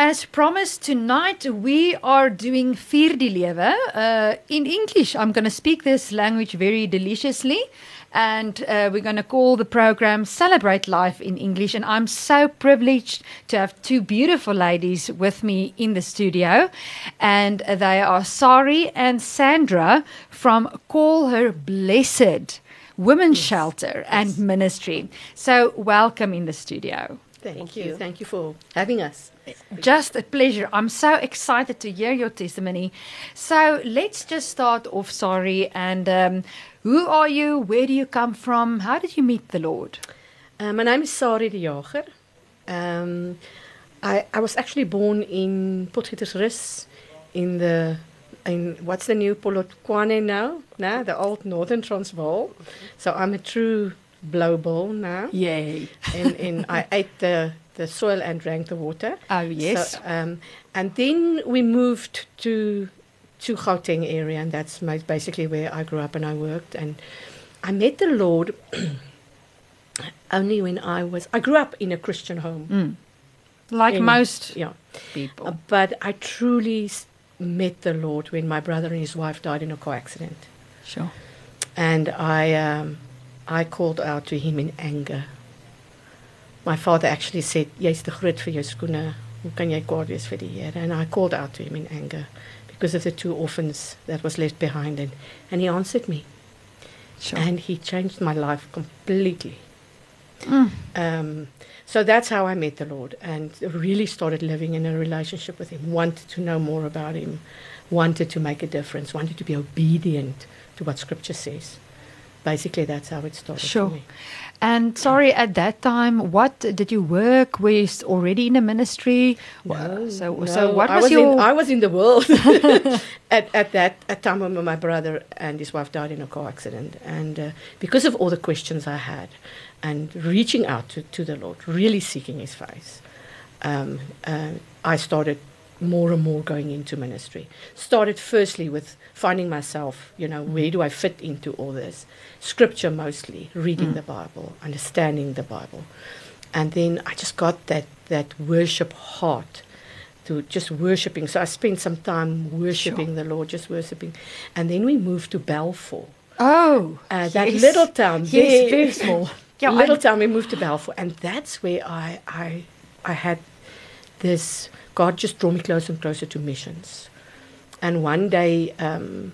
As promised, tonight we are doing Vier die Lewe. Uh, in English, I'm going to speak this language very deliciously. And uh, we're going to call the program Celebrate Life in English. And I'm so privileged to have two beautiful ladies with me in the studio. And they are Sarie and Sandra from Call Her Blessed Women's yes. Shelter and yes. Ministry. So, welcome in the studio. Thank, Thank you. you. Thank you for having us. Just a pleasure. I'm so excited to hear your testimony. So let's just start off, Sarie. And um, who are you? Where do you come from? How did you meet the Lord? Uh, my name is Sarie de Jager. Um, I, I was actually born in Potgietersrus in the in what's the new Polokwane now? Nah, the old Northern Transvaal. So I'm a true blow now. Yay! and, and I ate the the soil and drank the water. Oh yes. So, um, and then we moved to to Gauteng area, and that's my, basically where I grew up and I worked. And I met the Lord only when I was. I grew up in a Christian home, mm. like in, most yeah people. Uh, but I truly met the Lord when my brother and his wife died in a car accident. Sure. And I um, I called out to him in anger my father actually said, "Jy's te groot vir jou skoene. Hoe kan jy kwaad wees vir die Here?" And I called out to him in anger because of the two orphans that was left behind and and he answered me. Sure. And he changed my life completely. Mm. Um, so that's how I met the Lord and really started living in a relationship with Him, wanted to know more about Him, wanted to make a difference, wanted to be obedient to what Scripture says. Basically, that's how it started sure. And Sarie, at that time, what did you work with? Already in the ministry? No, so, no. so what was, I was your? In, I was in the world at at that at time when my brother and his wife died in a car accident, and uh, because of all the questions I had, and reaching out to, to the Lord, really seeking His face, um, uh, I started more and more going into ministry. Started firstly with finding myself, you know, where do I fit into all this? Scripture mostly, reading mm. the Bible, understanding the Bible. And then I just got that, that worship heart to just worshiping. So I spent some time worshiping sure. the Lord, just worshiping. And then we moved to Balfour. Oh, uh, that yes. little town. Yes, very small. yeah, little I'm town. We moved to Balfour, and that's where I, I, I had this God just drew me closer and closer to missions. And one day, um,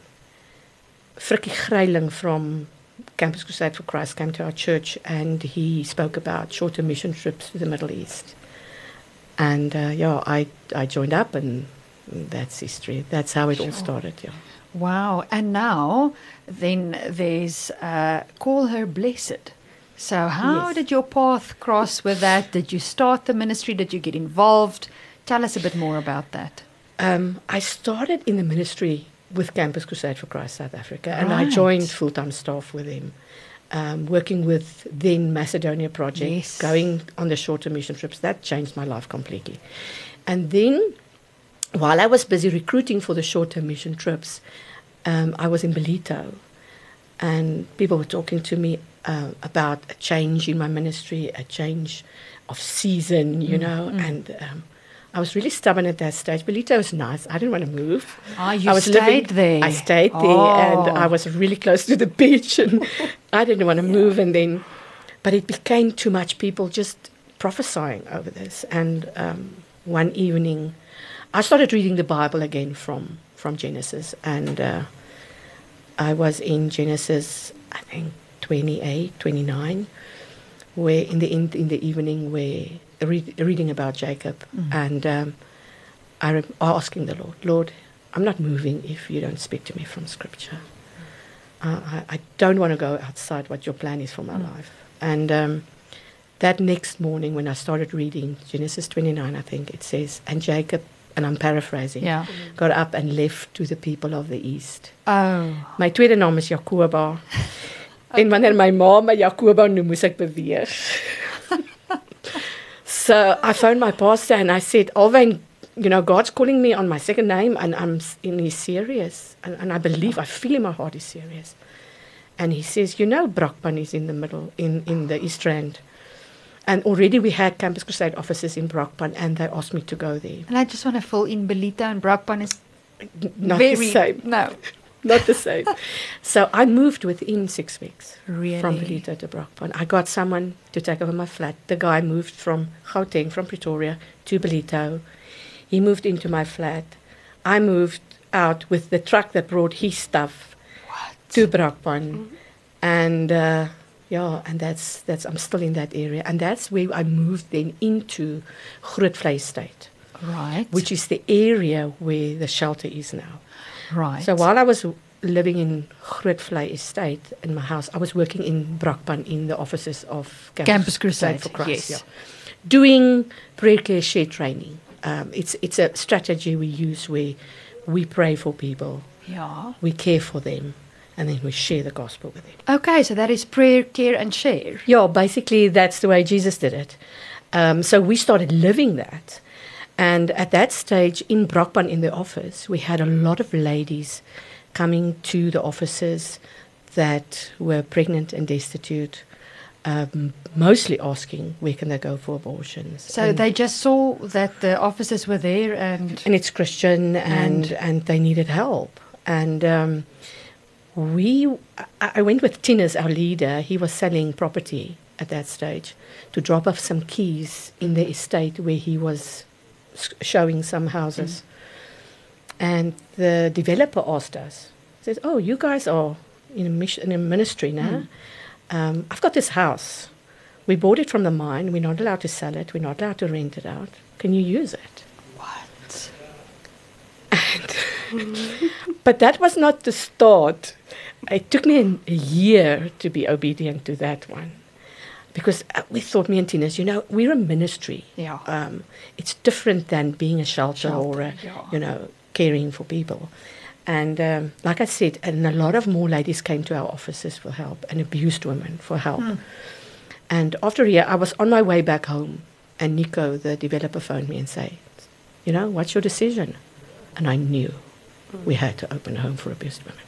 Frikkie Greiling from Campus Crusade for Christ came to our church and he spoke about shorter mission trips to the Middle East. And uh, yeah, I, I joined up and that's history. That's how it sure. all started. Yeah. Wow. And now, then there's uh, Call Her Blessed. So, how yes. did your path cross with that? Did you start the ministry? Did you get involved? Tell us a bit more about that. Um, I started in the ministry with Campus Crusade for Christ South Africa, and. I joined full time staff with him, um, working with then Macedonia Project, yes. going on the shorter mission trips. That changed my life completely. And then, while I was busy recruiting for the shorter mission trips, um, I was in Ballito, and people were talking to me uh, about a change in my ministry, a change of season, you mm, know, mm. and um, I was really stubborn at that stage. Ballito was nice. I didn't want to move. Ah, you I was stayed living, there. I stayed there, oh. and I was really close to the beach, and I didn't want to yeah. move. And then, but it became too much. People just prophesying over this. And um, one evening, I started reading the Bible again from from Genesis, and uh, I was in Genesis, I think 28, 29, where in the in, in the evening where read, reading about Jacob, mm. and um, I re- asking the Lord, Lord, I'm not moving if you don't speak to me from Scripture. Uh, I, I, don't want to go outside what your plan is for my mm. life. And um, that next morning, when I started reading Genesis 29, I think it says, and Jacob, and I'm paraphrasing, yeah. got up and left to the people of the east. Oh. My tweede naam is Jakoba. en wanneer my ma my Jakoba noem, moes ek beweeg. So I phoned my pastor and I said, Alvin, you know, God's calling me on my second name and I'm and he's serious. And, and I believe, I feel in my heart he's serious. And he says, you know, Brakpan is in the middle, in, in the East Rand. And already we had Campus Crusade offices in Brakpan, and they asked me to go there. And I just want to fill in Ballito and Brakpan is Not very the same. No, Not the same. so I moved within six weeks really. from Ballito to Brakpan. I got someone to take over my flat. The guy moved from Gauteng, from Pretoria, to Ballito. He moved into my flat. I moved out with the truck that brought his stuff What? to Brakpan, and uh, yeah, and that's that's I'm still in that area, and that's where I moved then into Grootvlei Estate, Right. which is the area where the shelter is now. right. So while I was living in Grootvlei Estate in my house, I was working in Brakpan in the offices of Campus Crusade, for Christ, yes. yeah. doing prayer care share training. Um, it's it's a strategy we use where we pray for people, yeah. we care for them, and then we share the gospel with them. Okay, so that is prayer, care, and share. Yeah, basically that's the way Jesus did it. Um, so we started living that. And at that stage in Brakpan in the office, we had a lot of ladies coming to the offices that were pregnant and destitute, um, mostly asking where can they go for abortions. So and, they just saw that the officers were there and and it's Christian and, and they needed help. And um, we, I went with Tinus, our leader. He was selling property at that stage to drop off some keys in the estate where he was showing some houses. And the developer asked us, says, "Oh, you guys are in a, mission, in a ministry now. Um, I've got this house. We bought it from the mine. We're not allowed to sell it. We're not allowed to rent it out. Can you use it?" what? But that was not the start. It took me an- a year to be obedient to that one. Because uh, we thought, me and Tinus, you know, we're a ministry. Yeah. Um, it's different than being a shelter, or, a, yeah. you know, caring for people. And um, like I said, and a lot of more ladies came to our offices for help and abused women for help. Hmm. And after a year, I was on my way back home, and Nico, the developer, phoned me and said, you know, what's your decision? And I knew we had to open a home for abused women.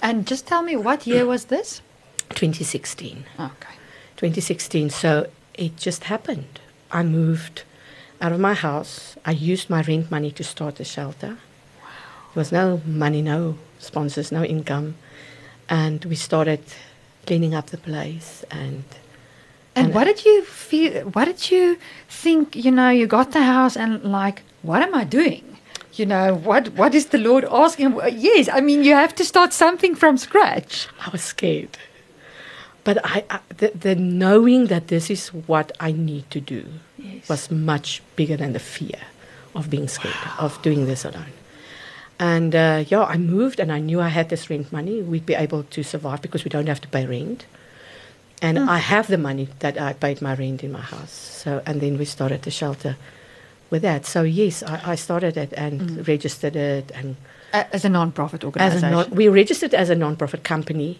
And just tell me, what year was this? 2016. Okay. 2016. So it just happened. I moved out of my house. I used my rent money to start the shelter. There was no money, no sponsors, no income. And we started cleaning up the place and And, And- what did you feel? What did you think? You know, you got the house and like, what am I doing? You know, what what is the Lord asking? Yes, I mean, you have to start something from scratch. I was scared. But I, I the, the knowing that this is what I need to do Yes. was much bigger than the fear of being scared of doing this alone. And uh, yeah, I moved and I knew I had this rent money. We'd be able to survive because we don't have to pay rent. And I have the money that I paid my rent in my house. So and then we started the shelter with that. So yes, I, I started it and registered it and As a non-profit organization. non, we registered as a non-profit company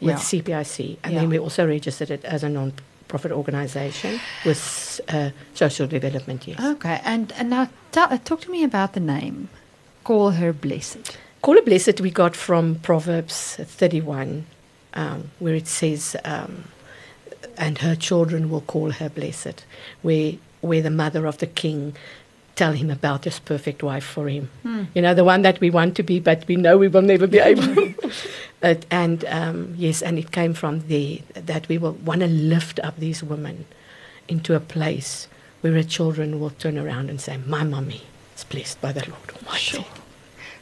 with Yeah. CIPC, and Yeah. then we also registered it as a non-profit organization with uh, social development. Yes. okay, and and now uh, talk to me about the name. Call her blessed. Call her blessed we got from Proverbs 31, um, where it says, um, "And her children will call her blessed," where where the mother of the king tell him about this perfect wife for him. You know, the one that we want to be, but we know we will never be able. Uh, and um, yes, and it came from there that we will want to lift up these women into a place where her children will turn around and say, "My mummy is blessed by the Lord Almighty."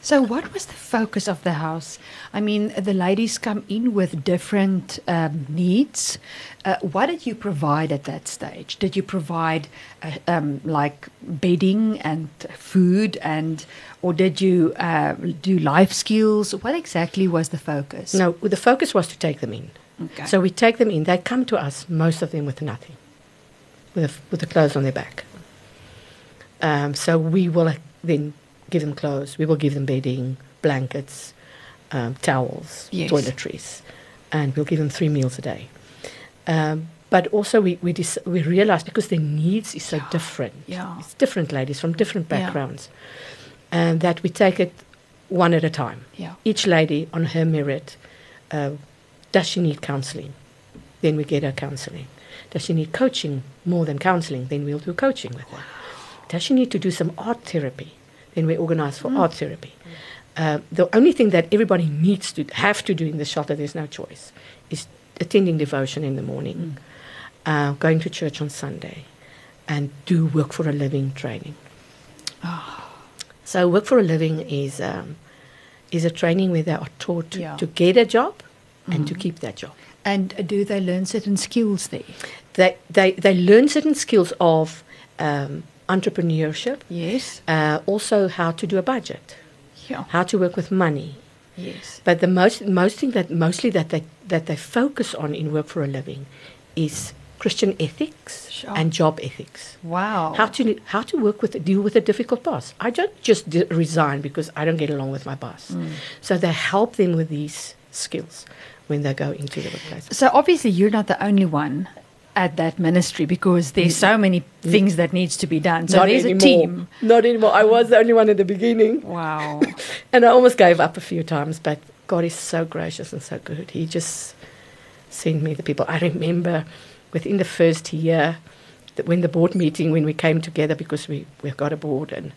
So, what was the focus of the house? I mean, the ladies come in with different um, needs. Uh, what did you provide at that stage? Did you provide uh, um, like bedding and food, and or did you uh, do life skills? What exactly was the focus? No, the focus was to take them in. Okay. So we take them in. They come to us, most of them with nothing, with the, with the clothes on their back. Um, so we will then give them clothes. We will give them bedding, blankets, um, towels, Yes. toiletries, and we'll give them three meals a day. Um, but also we we, dis- we realize because their needs is so different. Yeah. It's different ladies from different Yeah. backgrounds, and that we take it one at a time yeah. each lady on her merit, uh, does she need counseling? Then we get her counseling. Does she need coaching more than counseling? Then we'll do coaching with her. Does she need to do some art therapy? Then we organize for art therapy. Uh, the only thing that everybody needs to have to do in the shelter, there's no choice, is attending devotion in the morning, uh, going to church on Sunday, and do work for a living training. Oh. So work for a living is um, is a training where they are taught to, Yeah. to get a job and to keep that job. And do they learn certain skills there? They they, they learn certain skills of um, entrepreneurship, Yes. uh, also how to do a budget, Yeah. how to work with money. Yes. But the most most thing that mostly that they that they focus on in work for a living is Christian ethics Sure. and job ethics. Wow. How to how to work with deal with a difficult boss. I don't just d- resign because I don't get along with my boss. So they help them with these skills when they go into the workplace. So obviously you're not the only one at that ministry because there's mm. so many mm. things that needs to be done. So there's a team. Not anymore. I was the only one at the beginning. Wow. And I almost gave up a few times, but God is so gracious and so good. He just sent me the people. I remember within the first year, that when the board meeting, when we came together, because we, we've got a board, and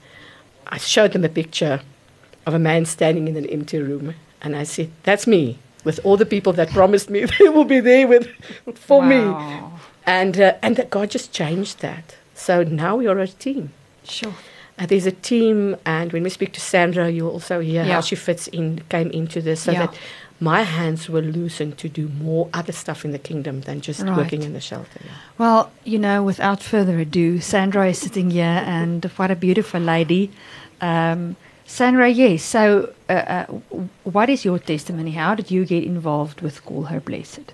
I showed them a picture of a man standing in an empty room. And I said, That's me, with all the people that promised me they will be there with, for me. And, uh, and that God just changed that. So now we are a team. Sure. Uh, there's a team, and when we speak to Sandra, you'll also hear Yeah. how she fits in, came into this, so Yeah. that my hands were loosened to do more other stuff in the kingdom than just Right. working in the shelter. yeah. Well, you know, without further ado, Sandra is sitting here, and what a beautiful lady. Um, Sandra, yes. So, uh, uh, what is your testimony? How did you get involved with Call Her Blessed?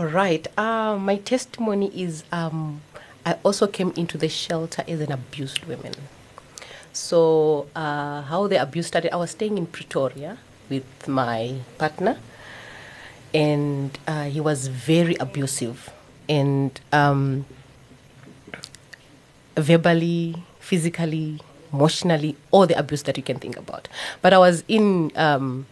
All right. Uh, my testimony is um, I also came into the shelter as an abused woman. So, uh, how the abuse started, I was staying in Pretoria with my partner, and uh, he was very abusive and um, verbally, physically, emotionally, all the abuse that you can think about. But I was in um,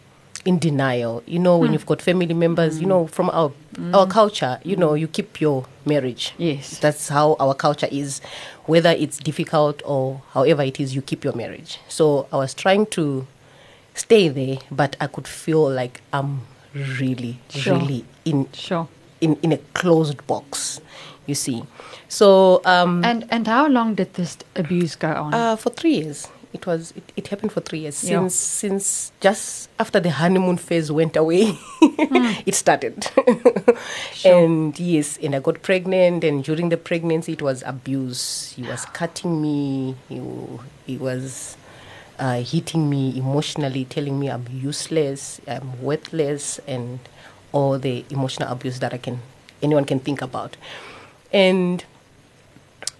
in denial. You know, when you've got family members, you know, from our our culture, you know, you keep your marriage. Yes. That's how our culture is. Whether it's difficult or however it is, you keep your marriage. So I was trying to stay there, but I could feel like I'm really, Sure. really in Sure. in in a closed box. You see, so um, And and how long did this abuse go on? uh, for three years. It was it, it happened for three years Yeah. since since just after the honeymoon phase went away, it started. And yes, and I got pregnant, and during the pregnancy, it was abuse. He was cutting me. He he was uh, hitting me emotionally, telling me I'm useless, I'm worthless, and all the emotional abuse that I can anyone can think about. And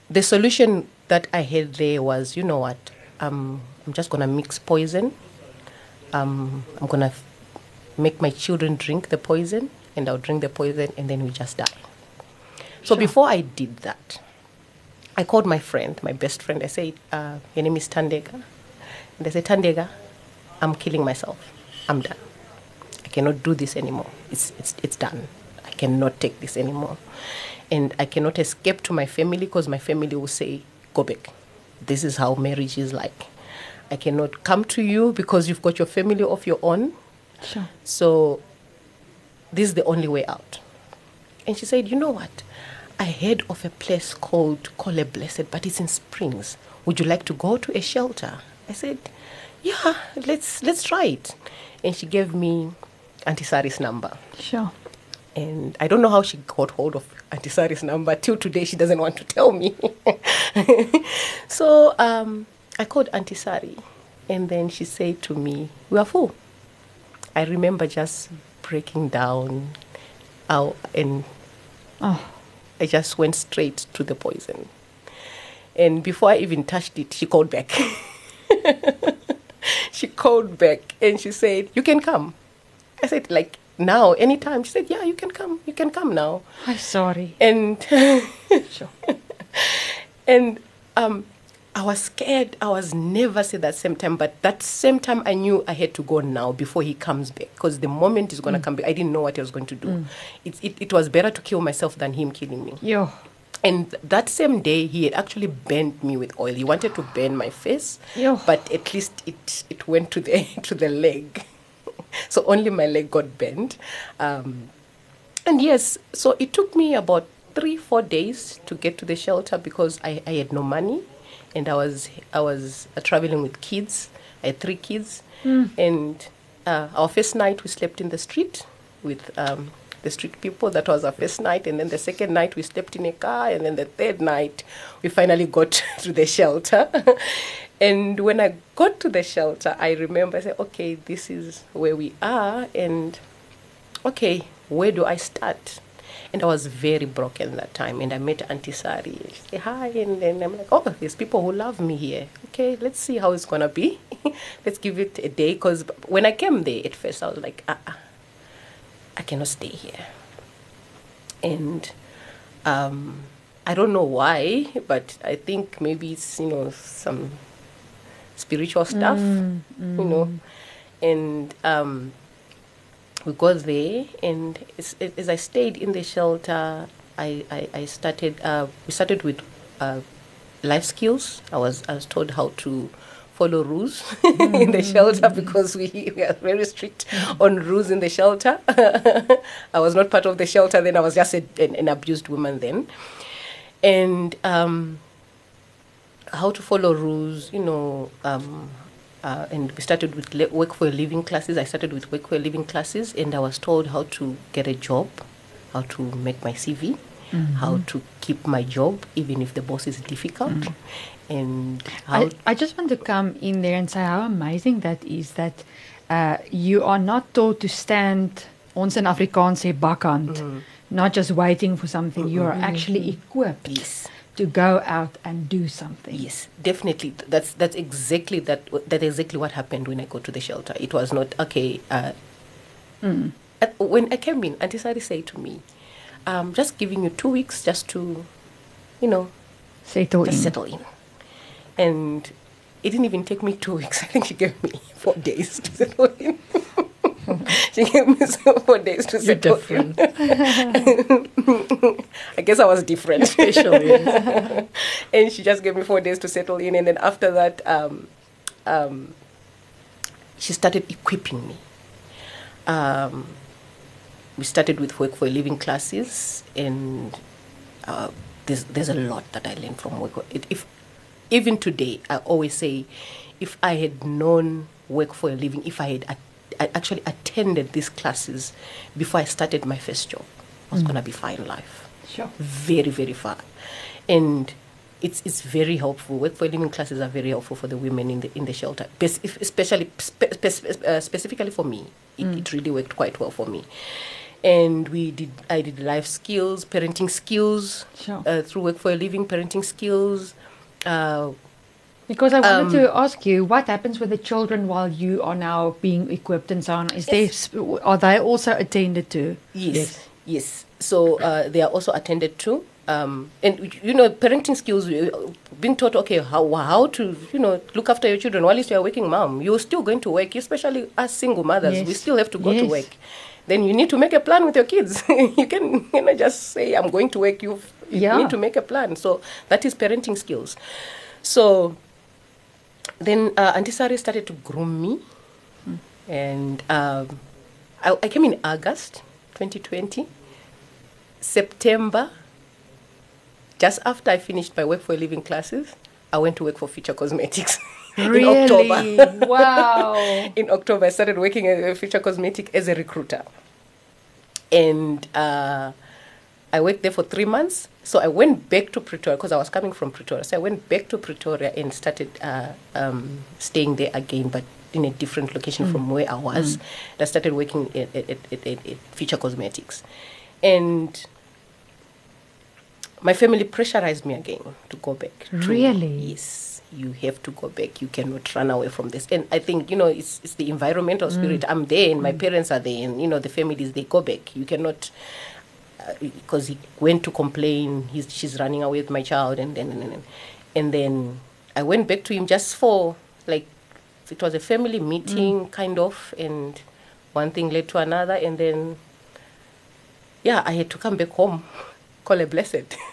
the solution that I had there was, you know what? Um, I'm just gonna mix poison. Um, I'm gonna f- make my children drink the poison, and I'll drink the poison, and then we just die. So before I did that, I called my friend, my best friend. I said, uh, "Your name is Tandega," and I said, "Tandega, I'm killing myself. I'm done. I cannot do this anymore. It's it's it's done. I cannot take this anymore, and I cannot escape to my family because my family will say, "Go back. This is how marriage is like." I cannot come to you because you've got your family of your own. sure. So this is the only way out. And she said, You know what? I heard of a place called Call Blessed, but it's in Springs. Would you like to go to a shelter? I said, Yeah, let's let's try it. And she gave me Auntie Sarie's number. Sure. And I don't know how she got hold of Auntie Sarie's number. Till today, she doesn't want to tell me. so um, I called Auntie Sarie, and then she said to me, "We are full." I remember just breaking down, out, and Oh, I just went straight to the poison. And before I even touched it, she called back. she called back and she said, You can come. I said, Like now, anytime. She said, Yeah, you can come. You can come now. I'm sorry. And Sure. and um, I was scared. I was never said that same time, but that same time I knew I had to go now before he comes back. Because the moment he's gonna come back, I didn't know what he was going to do. It, it, it was better to kill myself than him killing me. Yeah. And that same day, he had actually burned me with oil. He wanted to burn my face, Yo. but at least it it went to the to the leg. so only my leg got bent. Um, and yes, so it took me about three four days to get to the shelter because I, I had no money, and I was I was uh, traveling with kids. I had three kids, and uh, our first night we slept in the street with um, the street people. That was our first night, and then the second night we slept in a car, and then the third night we finally got to the shelter. and when I got to the shelter, I remember I said, "Okay, this is where we are," and okay, where do I start? And I was very broken that time. And I met Auntie Sarie. She said, hi. And then I'm like, oh, there's people who love me here. Okay, let's see how it's going to be. let's give it a day. Because when I came there at first, I was like, uh-uh, I cannot stay here. And um, I don't know why, but I think maybe it's, you know, some spiritual stuff, you know. And um, we got there, and as, as I stayed in the shelter, I, I, I started, uh, we started with uh, life skills. I was, I was told how to follow rules in the shelter because we, we are very strict on rules in the shelter. I was not part of the shelter then, I was just a, an, an abused woman then. And um, how to follow rules, you know, um, uh, and we started with le- work for a living classes. I started with work for a living classes, and I was told how to get a job, how to make my CV, how to keep my job even if the boss is difficult, and how I, I just want to come in there and say how amazing that is that uh, you are not taught to stand ons in Afrikaans sê bakkant, not just waiting for something. You are actually equipped yes. To go out and do something. Yes, definitely. That's that's exactly that. That exactly what happened when I got to the shelter. It was not okay. Uh, at- when I came in, Auntie Sarie said to me, "I'm "Just giving you two weeks, just to, you know, Settle in. settle in." And it didn't even take me two weeks. I think she gave me four days to settle in. she gave me four days to You're settle different. in. I guess I was different. Special, yes. and she just gave me four days to settle in, and then after that, um, um, she started equipping me. Um, we started with work for a living classes, and uh, there's there's a lot that I learned from work. It, if even today, I always say, if I had known work for a living, if I had I actually attended these classes before I started my first job, I was gonna be fine life. Sure. very very far. And it's it's very helpful. Work for living classes are very helpful for the women in the in the shelter. Especially spe- spe- uh, specifically for me. It, it really worked quite well for me. And we did i did life skills parenting skills Sure. uh, through work for a living parenting skills uh, Because I wanted Um, to ask you, what happens with the children while you are now being equipped and so on? Is there sp- are they also attended to? Yes, Yes. yes. So uh, they are also attended to. Um, and you know, parenting skills, uh, being taught, okay, how how to you know look after your children while you're a working mom. You're still going to work, especially as single mothers. We still have to go to work. Then you need to make a plan with your kids. you can you know just say I'm going to work. You Yeah. need to make a plan. So that is parenting skills. So then uh, Auntie Sarie started to groom me, and um, I, I came in August 2020. September, just after I finished my work for a living classes, I went to work for Future Cosmetics in October. Really? wow. in October, I started working at Future Cosmetic as a recruiter. And uh, I worked there for three months. So I went back to Pretoria because I was coming from Pretoria. So I went back to Pretoria and started uh, um, staying there again, but in a different location from where I was. And I started working at, at, at, at, Future Cosmetics. And my family pressurized me again to go back. to- Really? Yes, you have to go back. You cannot run away from this. And I think, you know, it's, it's the environmental spirit. I'm there and my parents are there and, you know, the families, they go back. You cannot, because he went to complain, he's, she's running away with my child and then, and then, and then I went back to him just for like it was a family meeting kind of and one thing led to another and then yeah, I had to come back home. Call a blessed.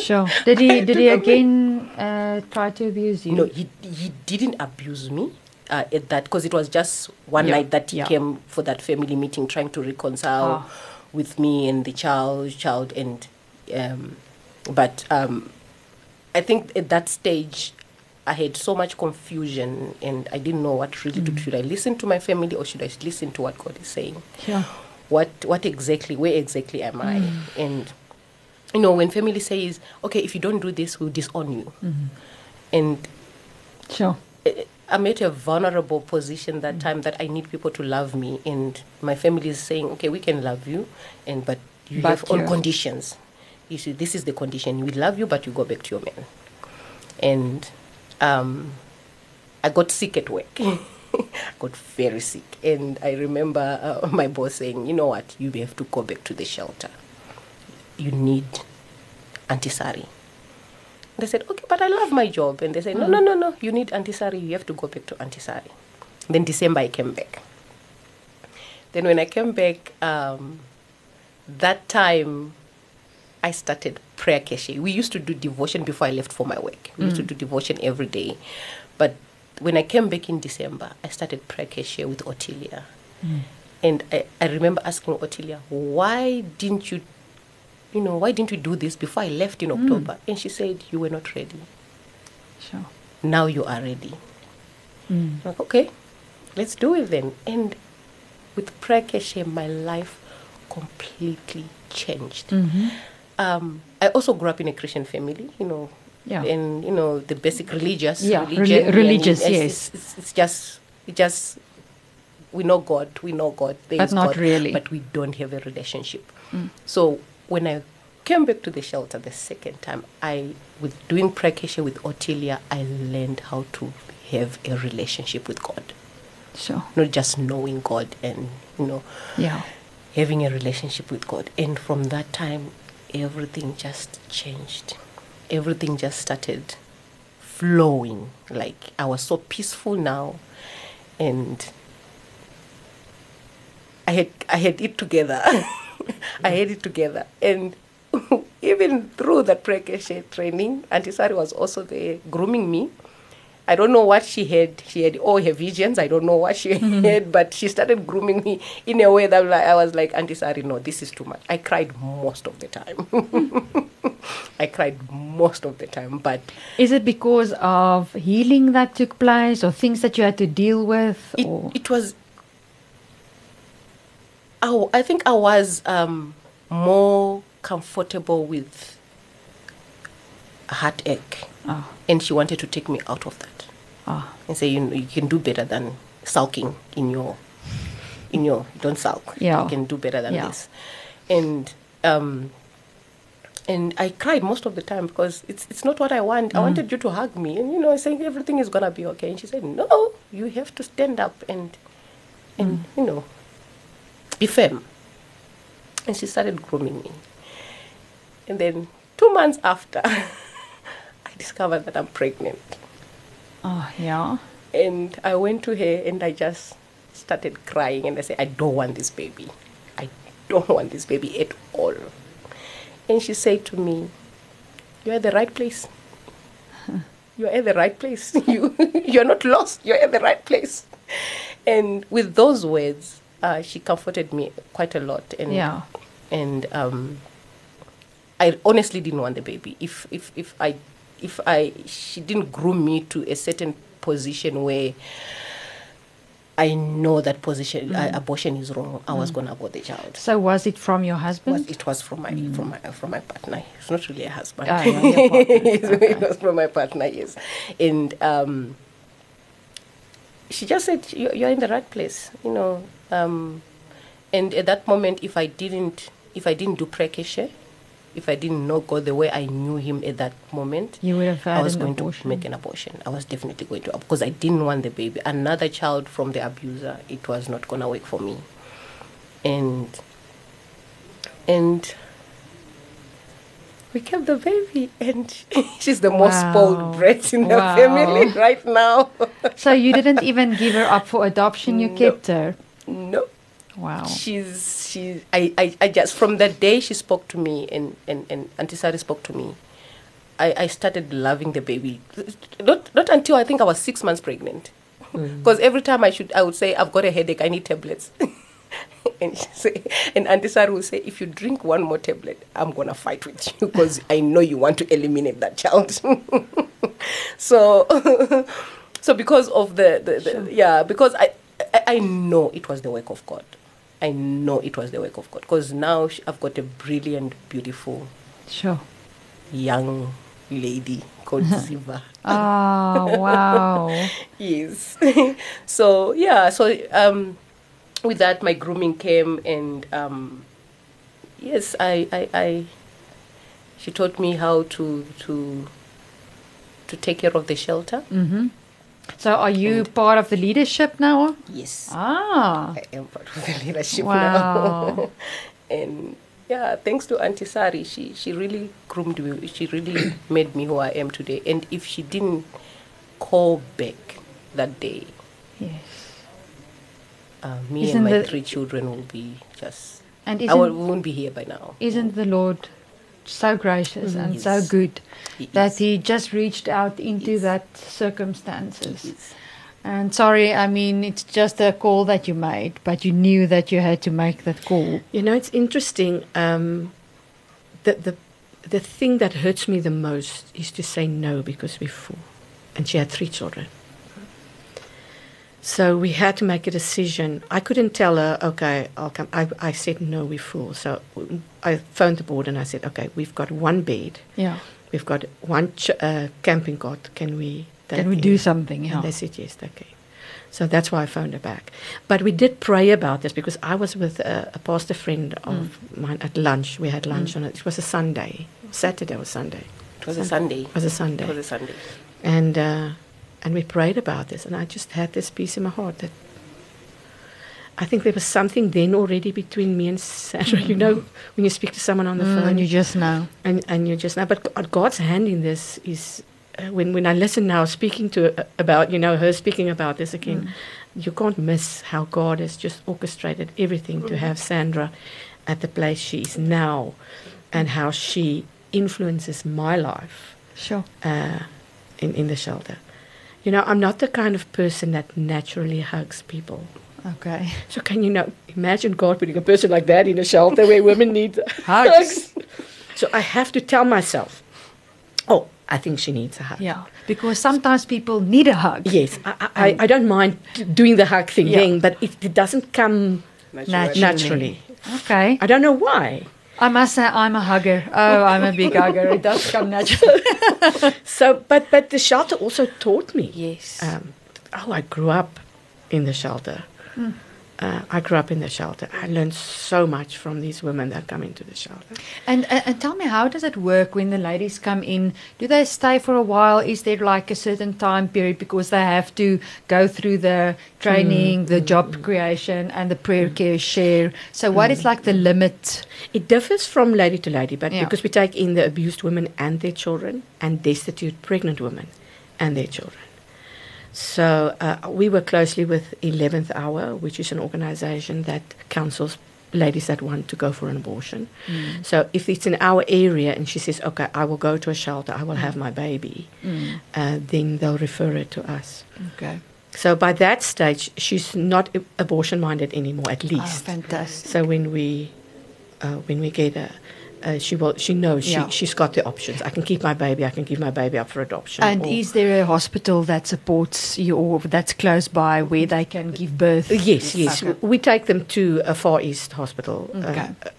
Sure. Did he did he again uh, try to abuse you? No, he he didn't abuse me uh, at that because it was just one Yeah, night that he yeah. came for that family meeting, trying to reconcile Ah. With me and the child, child, and um, but um, I think at that stage. I had so much confusion and I didn't know what really to do. Should I listen to my family or should I listen to what God is saying? Yeah. what what exactly where exactly am i and you know when family says okay if you don't do this we'll disown you and Sure. eh, i'm at a vulnerable position that time that i need people to love me and my family is saying okay we can love you and but you But have on conditions you see this is the condition we love you but you go back to your man and um I got sick at work. got very sick. And I remember uh, my boss saying, you know what, you have to go back to the shelter. You need Auntie Sarie. I said, okay, but I love my job. And they said, no, no, mm-hmm. no, no, you need Auntie Sarie. You have to go back to Auntie Sarie. Then December I came back. Then when I came back, um, that time I started prayer care share. We used to do devotion before I left for my work. We used to mm. do devotion every day. But when I came back in December, I started prayer care share with Otilia. Mm. And I, I remember asking Otilia, why didn't you, you know, why didn't you do this before I left in hmm. October? And she said, you were not ready. Sure. Now you are ready. Hmm. I'm like, okay, let's do it then. And with prayer care share, my life completely changed. Mm-hmm. Um, I also grew up in a Christian family, you know, Yeah. and you know the basic religious Yeah, religion. reli- religious, it's, yes. It's, it's, just, it just, we know God, we know God, there But not God, really. but we don't have a relationship. Mm. So when I came back to the shelter the second time, I, with doing prayer with Otilia, I learned how to have a relationship with God, Sure. not just knowing God and you know Yeah. having a relationship with God. And from that time, everything just changed. Everything just started flowing. Like I was so peaceful now, and I had I had it together. I had it together, and even through that precaution training, Auntie Sarie was also there grooming me. I don't know what she had. She had all her visions. I don't know what she mm-hmm. had, but she started grooming me in a way that I was like, Auntie Sarie, no, this is too much. I cried most of the time. I cried most of the time, but Is it because of healing that took place or things that you had to deal with? it, it was I, I think I was um, more comfortable with a heartache, oh, and she wanted to take me out of that oh, and say, you know, you can do better than sulking in your, in your, don't sulk. Yeah. You can do better than Yeah. this, and um, and I cried most of the time because it's it's not what I want. I wanted you to hug me, and you know, saying everything is gonna be okay. And she said, no, you have to stand up and and you know, be firm. And she started grooming me. And then two months after, I discovered that I'm pregnant. oh, yeah. And I went to her and I just started crying and I said, I don't want this baby. I don't want this baby at all. And she said to me, You're at the right place. You're at the right place. You, you're not lost. You're at the right place. And with those words, uh, she comforted me quite a lot. And, Yeah. And um, I honestly didn't want the baby. If if if I if I she didn't groom me to a certain position where I know that position uh, abortion is wrong, I was gonna abort the child. So was it from your Was, husband? it was from my from my from my partner. It's not really a husband. Ah, yeah, partner. it was from my partner. Yes, and um, she just said you're in the right place. You know, um, and at that moment, if I didn't if I didn't do prayer care share, if I didn't know God the way I knew Him at that moment, You would have I was going abortion. to make an abortion. I was definitely going to because I didn't want the baby. Another child from the abuser. It was not gonna work for me, and and we kept the baby, and she's the most spoiled brat in the Wow. family right now. So you didn't even give her up for adoption. You No. kept her. No, Wow. she's she. I, I, I just from the day she spoke to me, and and and Auntie Sarie spoke to me, I, I started loving the baby. Not not until I think I was six months pregnant. Mm. Because every time I should, I would say, I've got a headache. I need tablets. and she say, and Auntie Sarie will say, if you drink one more tablet, I'm gonna fight with you because I know you want to eliminate that child. so, so because of the, the, the yeah, because I, I I know it was the work of God. I know it was the work of God because now I've got a brilliant, beautiful Sure. young lady called Ziva. Oh, wow. yes. so yeah, so um, with that, my grooming came, and um, yes, I, I, I, she taught me how to to to take care of the shelter. hmm So are you part of the leadership now? Yes, Ah. I am part of the leadership Wow. now, and yeah, thanks to Auntie Sarie, she she really groomed me. She really made me who I am today. And if she didn't call back that day, Yes. uh, me Isn't and my the- three children will be just. And I will, won't be here by now. isn't the Lord so gracious and so good He that is. He just reached out into Yes. that circumstances? Yes. And Sarie, I mean, it's just a call that you made, but you knew that you had to make that call. You know, it's interesting. Um, the, the, the thing that hurts me the most is to say no because we're. And she had three children. So we had to make a decision. I couldn't tell her, okay, I'll come. I, I said, no, we're full. So mm, I phoned the board and I said, okay, we've got one bed. Yeah. We've got one ch- uh, camping cot. Can we? Can we do something? Yeah. And they said yes, okay. So that's why I phoned her back. But we did pray about this because I was with a, a pastor friend of mine at lunch. We had lunch on it. It was a Sunday, Saturday or Sunday. It was a Sunday. It was a Sunday. It was a Sunday. and uh, and we prayed about this. And I just had this peace in my heart that I think there was something then already between me and Sandra. You know, when you speak to someone on the Mm, phone, and you just know. and and you just know. But God's hand in this is uh, when when I listen now, speaking to uh, about you know her speaking about this again, you can't miss how God has just orchestrated everything to have Sandra at the place she is now, and how she influences my life Sure. uh, in in the shelter. You know, I'm not the kind of person that naturally hugs people. Okay. So can you know imagine God putting a person like that in a shelter where women need Hugs. So I have to tell myself, oh, I think she needs a hug. Yeah. Because sometimes people need a hug. Yes, I, I, I, I don't mind doing the hug thing Yeah. then, but it, it doesn't come Naturally. naturally. Okay. I don't know why. I must say I'm a hugger. Oh, I'm a big hugger. It does come naturally. So, but but the shelter also taught me. Yes. Um, oh, I grew up in the shelter. Uh, I grew up in the shelter. I learned so much from these women that come into the shelter. And, and and tell me, how does it work when the ladies come in? Do they stay for a while? Is there like a certain time period because they have to go through the training, mm. the mm. job creation, and the prayer mm. care share? So, what is like the limit? It differs from lady to lady, but Yeah. because we take in the abused women and their children, and destitute pregnant women and their children. So uh, we work closely with 11th Hour, which is an organization that counsels ladies that want to go for an abortion. So if it's in our area and she says, okay, I will go to a shelter, I will have my baby, uh, then they'll refer it to us. Okay. So by that stage, she's not abortion minded anymore, at least. Oh, least. fantastic. So when we uh, when we get her, uh, she will she knows Yeah. she she's got the options. I can keep my baby. I can give my baby up for adoption. And or- is there a hospital that supports you or that's close by where they can give birth? Uh, yes, yes. Okay. We take them to a Far East hospital. Uh, Okay. uh,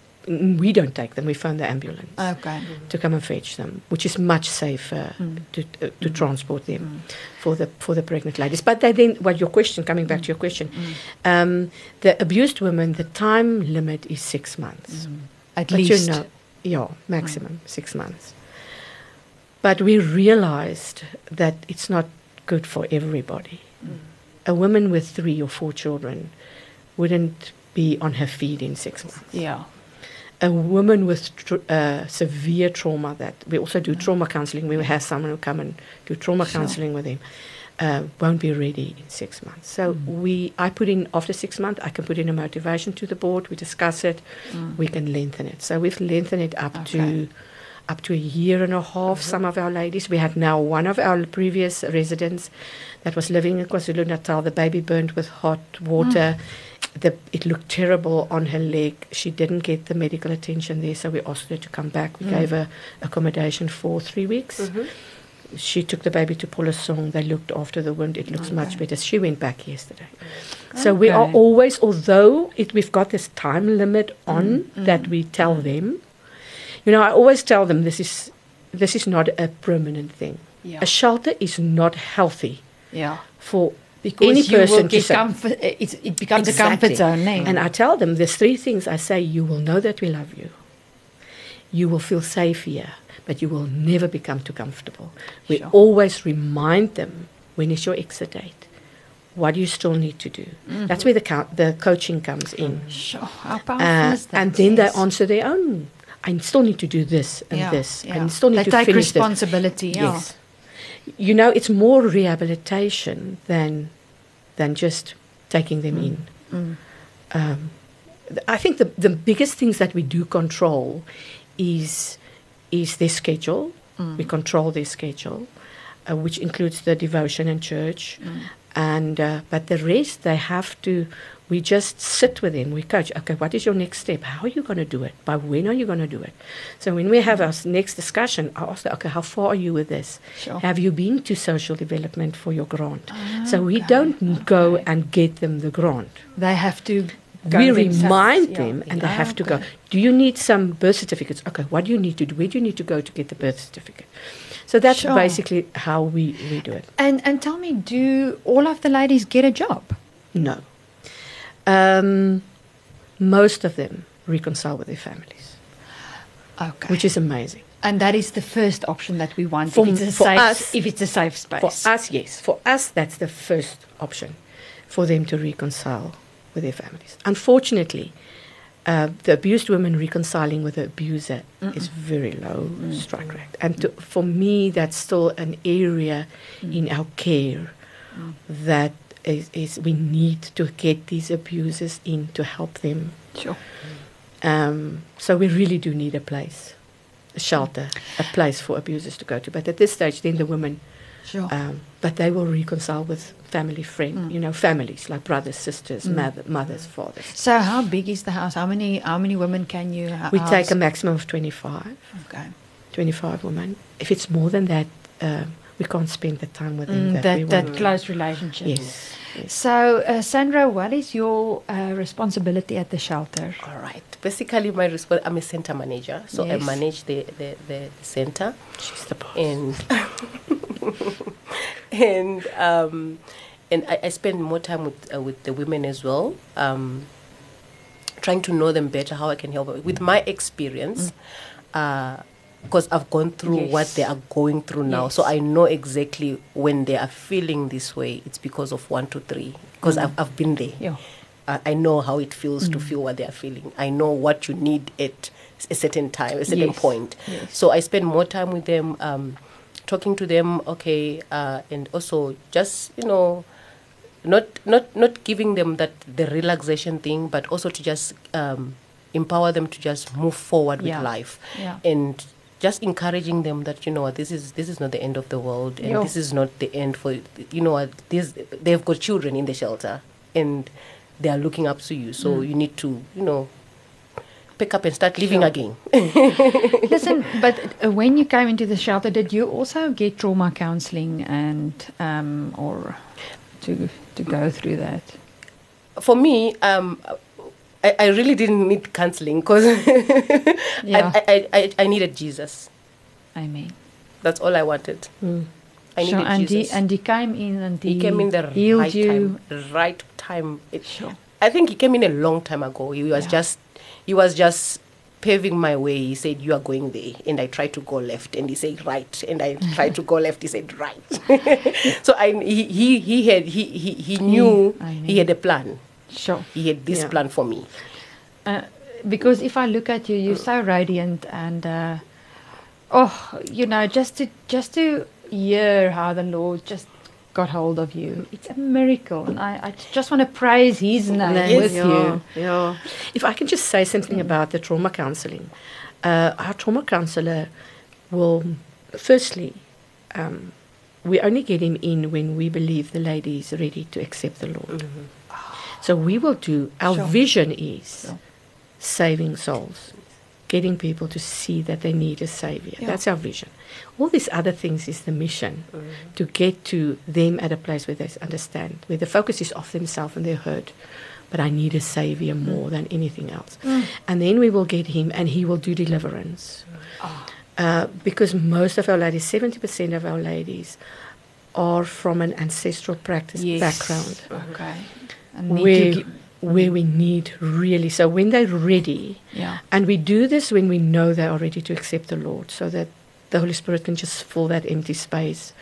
we don't take them. We phone the ambulance Okay. to come and fetch them, which is much safer Mm. to uh, to transport them for the for the pregnant ladies. But they then, well, your question, coming back to your question, um, the abused women, the time limit is six months. At But least. you know, yeah, maximum six months. But we realized that it's not good for everybody. A woman with three or four children wouldn't be on her feet in six months. Yeah. a woman with tr- uh, severe trauma that we also do trauma counseling. We have someone who come and do trauma Sure. counseling with him. Uh, won't be ready in six months. So Mm. we, I put in after six months, I can put in a motivation to the board. We discuss it. Mm. We can lengthen it. So we've lengthened it up Okay. to up to a year and a half. Some of our ladies. We had now one of our previous residents that was living in KwaZulu Natal. The baby burned with hot water. The, it looked terrible on her leg. She didn't get the medical attention there, so we asked her to come back. We Mm. gave her accommodation for three weeks. Mhm. She took the baby to Pholosong. They looked after the wound. It looks much better. She went back yesterday. So we are always, although it, we've got this time limit on Mm, that mm, we tell them. You know, I always tell them this is this is not a permanent thing. Yeah. A shelter is not healthy yeah. for Because any person to say. comfort, it's, it becomes a comfort zone. eh? And I tell them there's three things I say you will know that we love you. You will feel safe here, but you will never become too comfortable. We Sure. always remind them when is your exit date? What do you still need to do? Mm-hmm. That's where the co- the coaching comes in. Sure. How powerful Uh, is that? and then Yes. they answer their own. I still need to do this and Yeah, this. yeah. I still need they to take finish this. responsibility. Yeah. Yes. You know, it's more rehabilitation than than just taking them in. Mm. Um, th- I think the the biggest things that we do control is is their schedule. Mm. We control their schedule, uh, which includes the devotion and church, Mm. and uh, but the rest they have to. We just sit with them. We coach. Okay, what is your next step? How are you going to do it? By when are you going to do it? So when we have our next discussion, I ask them, okay, how far are you with this? Sure. Have you been to social development for your grant? Ah, so we okay, don't n- go and get them the grant. They have to. We remind them and they Yeah, have to go. Do you need some birth certificates? Okay, what do you need to do? Where do you need to go to get the birth certificate? So that's Sure. basically how we, we do it. And and tell me, do all of the ladies get a job? No. Um, most of them reconcile with their families, Okay. which is amazing. and that is the first option that we want. For- if it's a safe, us- if it's a safe space. For us, yes. For us, that's the first option for them to reconcile with their families. Unfortunately, uh, the abused woman reconciling with the abuser is very low strike rate. And to, for me, that's still an area in our care that is, is we need to get these abusers in to help them. Sure. Um, so we really do need a place, a shelter, a place for abusers to go to. But at this stage, then the women Sure. um, but they will reconcile with family, friend, Mm. you know, families like brothers, sisters, Mm. mother, mothers, fathers. so how big is the house? How many how many women can you ha- We house? take a maximum of 25, Okay. 25 women. If it's more than that, um, we can't spend the time with them Mm, that, that that close relationship. Yes. Yes. So, uh, Sandra, what is your uh, responsibility at the shelter? All right. Basically, my response. I'm a center manager, so I manage the, the, the center, She's the boss. and and um, and I, I spend more time with uh, with the women as well, um, trying to know them better, how I can help with my experience. Uh, because I've gone through what they are going through now, so I know exactly when they are feeling this way. It's because of one, two, three. Because I've I've been there. Yeah. I I know how it feels to feel what they are feeling. I know what you need at a certain time, a certain Yes. point. Yes. So I spend more time with them, um, talking to them. Okay, uh, and also just you know, not not not giving them that the relaxation thing, but also to just um, empower them to just move forward with life, Yeah. and just encouraging them that you know what this is this is not the end of the world, and Yo. this is not the end for you know what this they've got children in the shelter and they are looking up to you, so you need to you know pick up and start living Sure. again. Listen, but uh, when you came into the shelter, did you also get trauma counseling and um, or to to go through that? for me, um, I, I really didn't need counseling because Yeah. I, I, I, I needed Jesus. Amen. That's all I wanted. Mm. I Sure, and Jesus. he and he came in and he, he came in the healed right you. time. Right time. It, Sure. I think he came in a long time ago. He was Yeah. just he was just paving my way. He said, "You are going there," and I tried to go left, and he said right, and I tried to go left. He said right. so I he he, he had he he, he knew I he had a plan. Sure. He had this Yeah. plan for me. Uh, because if I look at you, you're so radiant and uh, oh, you know, just to just to hear how the Lord just got hold of you, it's a miracle, and I, I just want to praise His name with yeah, you. Yeah. If I can just say something about the trauma counselling, uh, our trauma counsellor will, firstly, um, we only get him in when we believe the lady is ready to accept the Lord. So we will do, our Sure. vision is Sure. saving souls, getting people to see that they need a savior. Yeah. That's our vision. All these other things is the mission mm. to get to them at a place where they understand, where the focus is off themselves and they're hurt. But I need a savior mm. more than anything else. Mm. And then we will get him and he will do deliverance. Ah. Uh, because most of our ladies, 70% of our ladies, are from an ancestral practice background Okay. Where, to gi- where we need really. So when they're ready, yeah. and we do this when we know they are ready to accept the Lord, so that the Holy Spirit can just fill that empty space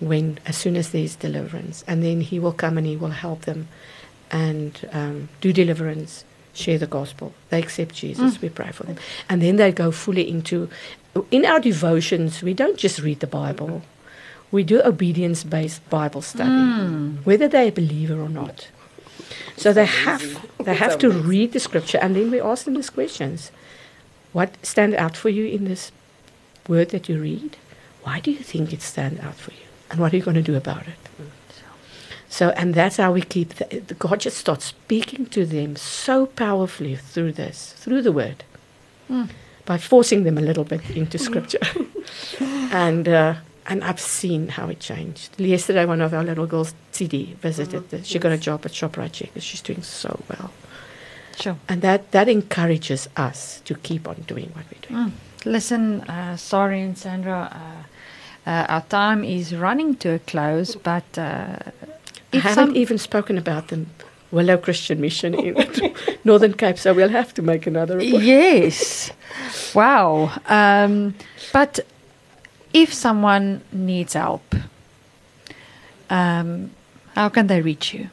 when, as soon as there is deliverance, and then He will come and He will help them and um, do deliverance, share the gospel. They accept Jesus. We pray for them, and then they go fully into. In our devotions, we don't just read the Bible. We do obedience-based Bible study, whether they're a believer or not. So they have they have to read the scripture, and then we ask them these questions: What stand out for you in this word that you read? Why do you think it stand out for you? And what are you going to do about it? So, and that's how we keep. The, the- God just starts speaking to them so powerfully through this, through the word, by forcing them a little bit into scripture. and uh, and I've seen how it changed. Yesterday, one of our little girls, CD, visited. the, she got a job at Shoprite Checkers. She's doing so well, Sure. and that that encourages us to keep on doing what we're doing. Mm. Listen, uh, Sarie, and Sandra, uh, uh, our time is running to a close, but uh, I haven't even spoken about the Willow Christian Mission in Northern Cape, so we'll have to make another. report. yes, wow. Um, but if someone needs help, um, how can they reach you?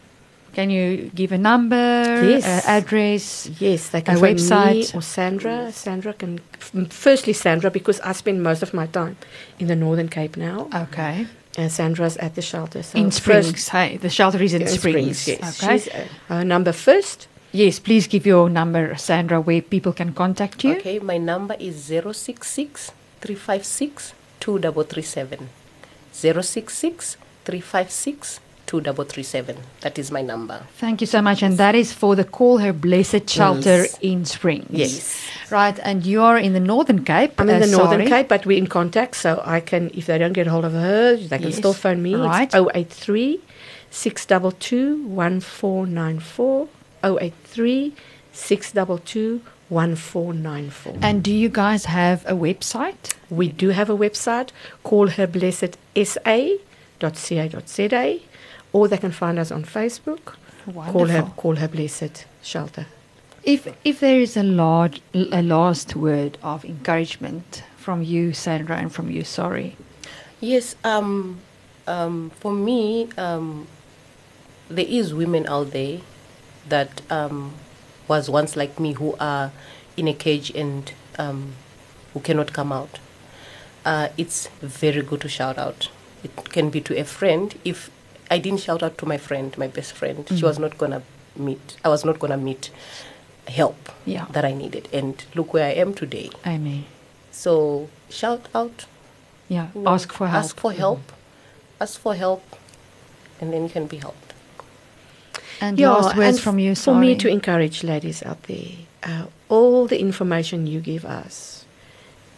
Can you give a number, Yes. uh, address? Yes, they can A website. me or Sandra. Sandra can, f- firstly Sandra, because I spend most of my time in the Northern Cape now. Okay. And Sandra's at the shelter. So in first- Springs. Hey, the shelter is in, in Springs. yes. Okay. She's, uh, her number first. Yes, please give your number, Sandra, where people can contact you. Okay, my number is 066 356 2337. 066 356 2337. That is my number. Thank you so much. And that is for the Call Her Blessed Shelter Yes. in Springs. Yes. Right. And you are in the Northern Cape. I'm in uh, the Northern sorry. Cape, but we're in contact, so I can, if they don't get hold of her, they can Yes. still phone me. Right. It's 083 622 1494. 083 622 1494. And do you guys have a website? We do have a website, call her blessed sa.ca.za, or they can find us on Facebook. Wonderful. Call her, call her blessed shelter. If if there is a large, a last word of encouragement from you, Sandra, and from you, Sarie. Yes, um, um, for me, um, there is women out there that um, was once like me who are in a cage and um, who cannot come out. Uh, it's very good to shout out. It can be to a friend. If I didn't shout out to my friend, my best friend, she was not gonna meet. I was not gonna meet help Yeah. that I needed. And look where I am today. Amen. So shout out. Yeah. you know, Ask for help. Ask for help. Ask for help, and then you can be helped. And last words and from you, For me to encourage ladies out there, uh, all the information you give us,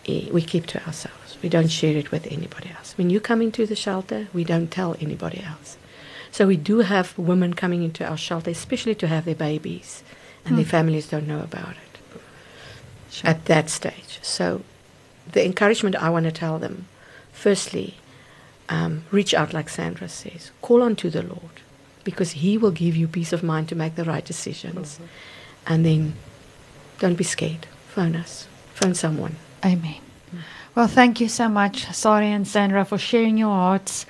eh, we keep to ourselves. We don't share it with anybody else. When you come into the shelter, we don't tell anybody else. So we do have women coming into our shelter, especially to have their babies, and their families don't know about it Sure. at that stage. So the encouragement I want to tell them, firstly, um, reach out like Sandra says. Call on to the Lord because He will give you peace of mind to make the right decisions. And then don't be scared. Phone us. Phone someone. Amen. Well, thank you so much, Sarie and Sandra, for sharing your hearts.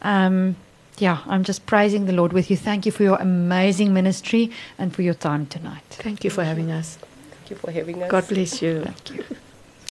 Um, yeah, I'm just praising the Lord with you. Thank you for your amazing ministry and for your time tonight. Thank you for having us. Thank you for having us. God bless you. Thank you.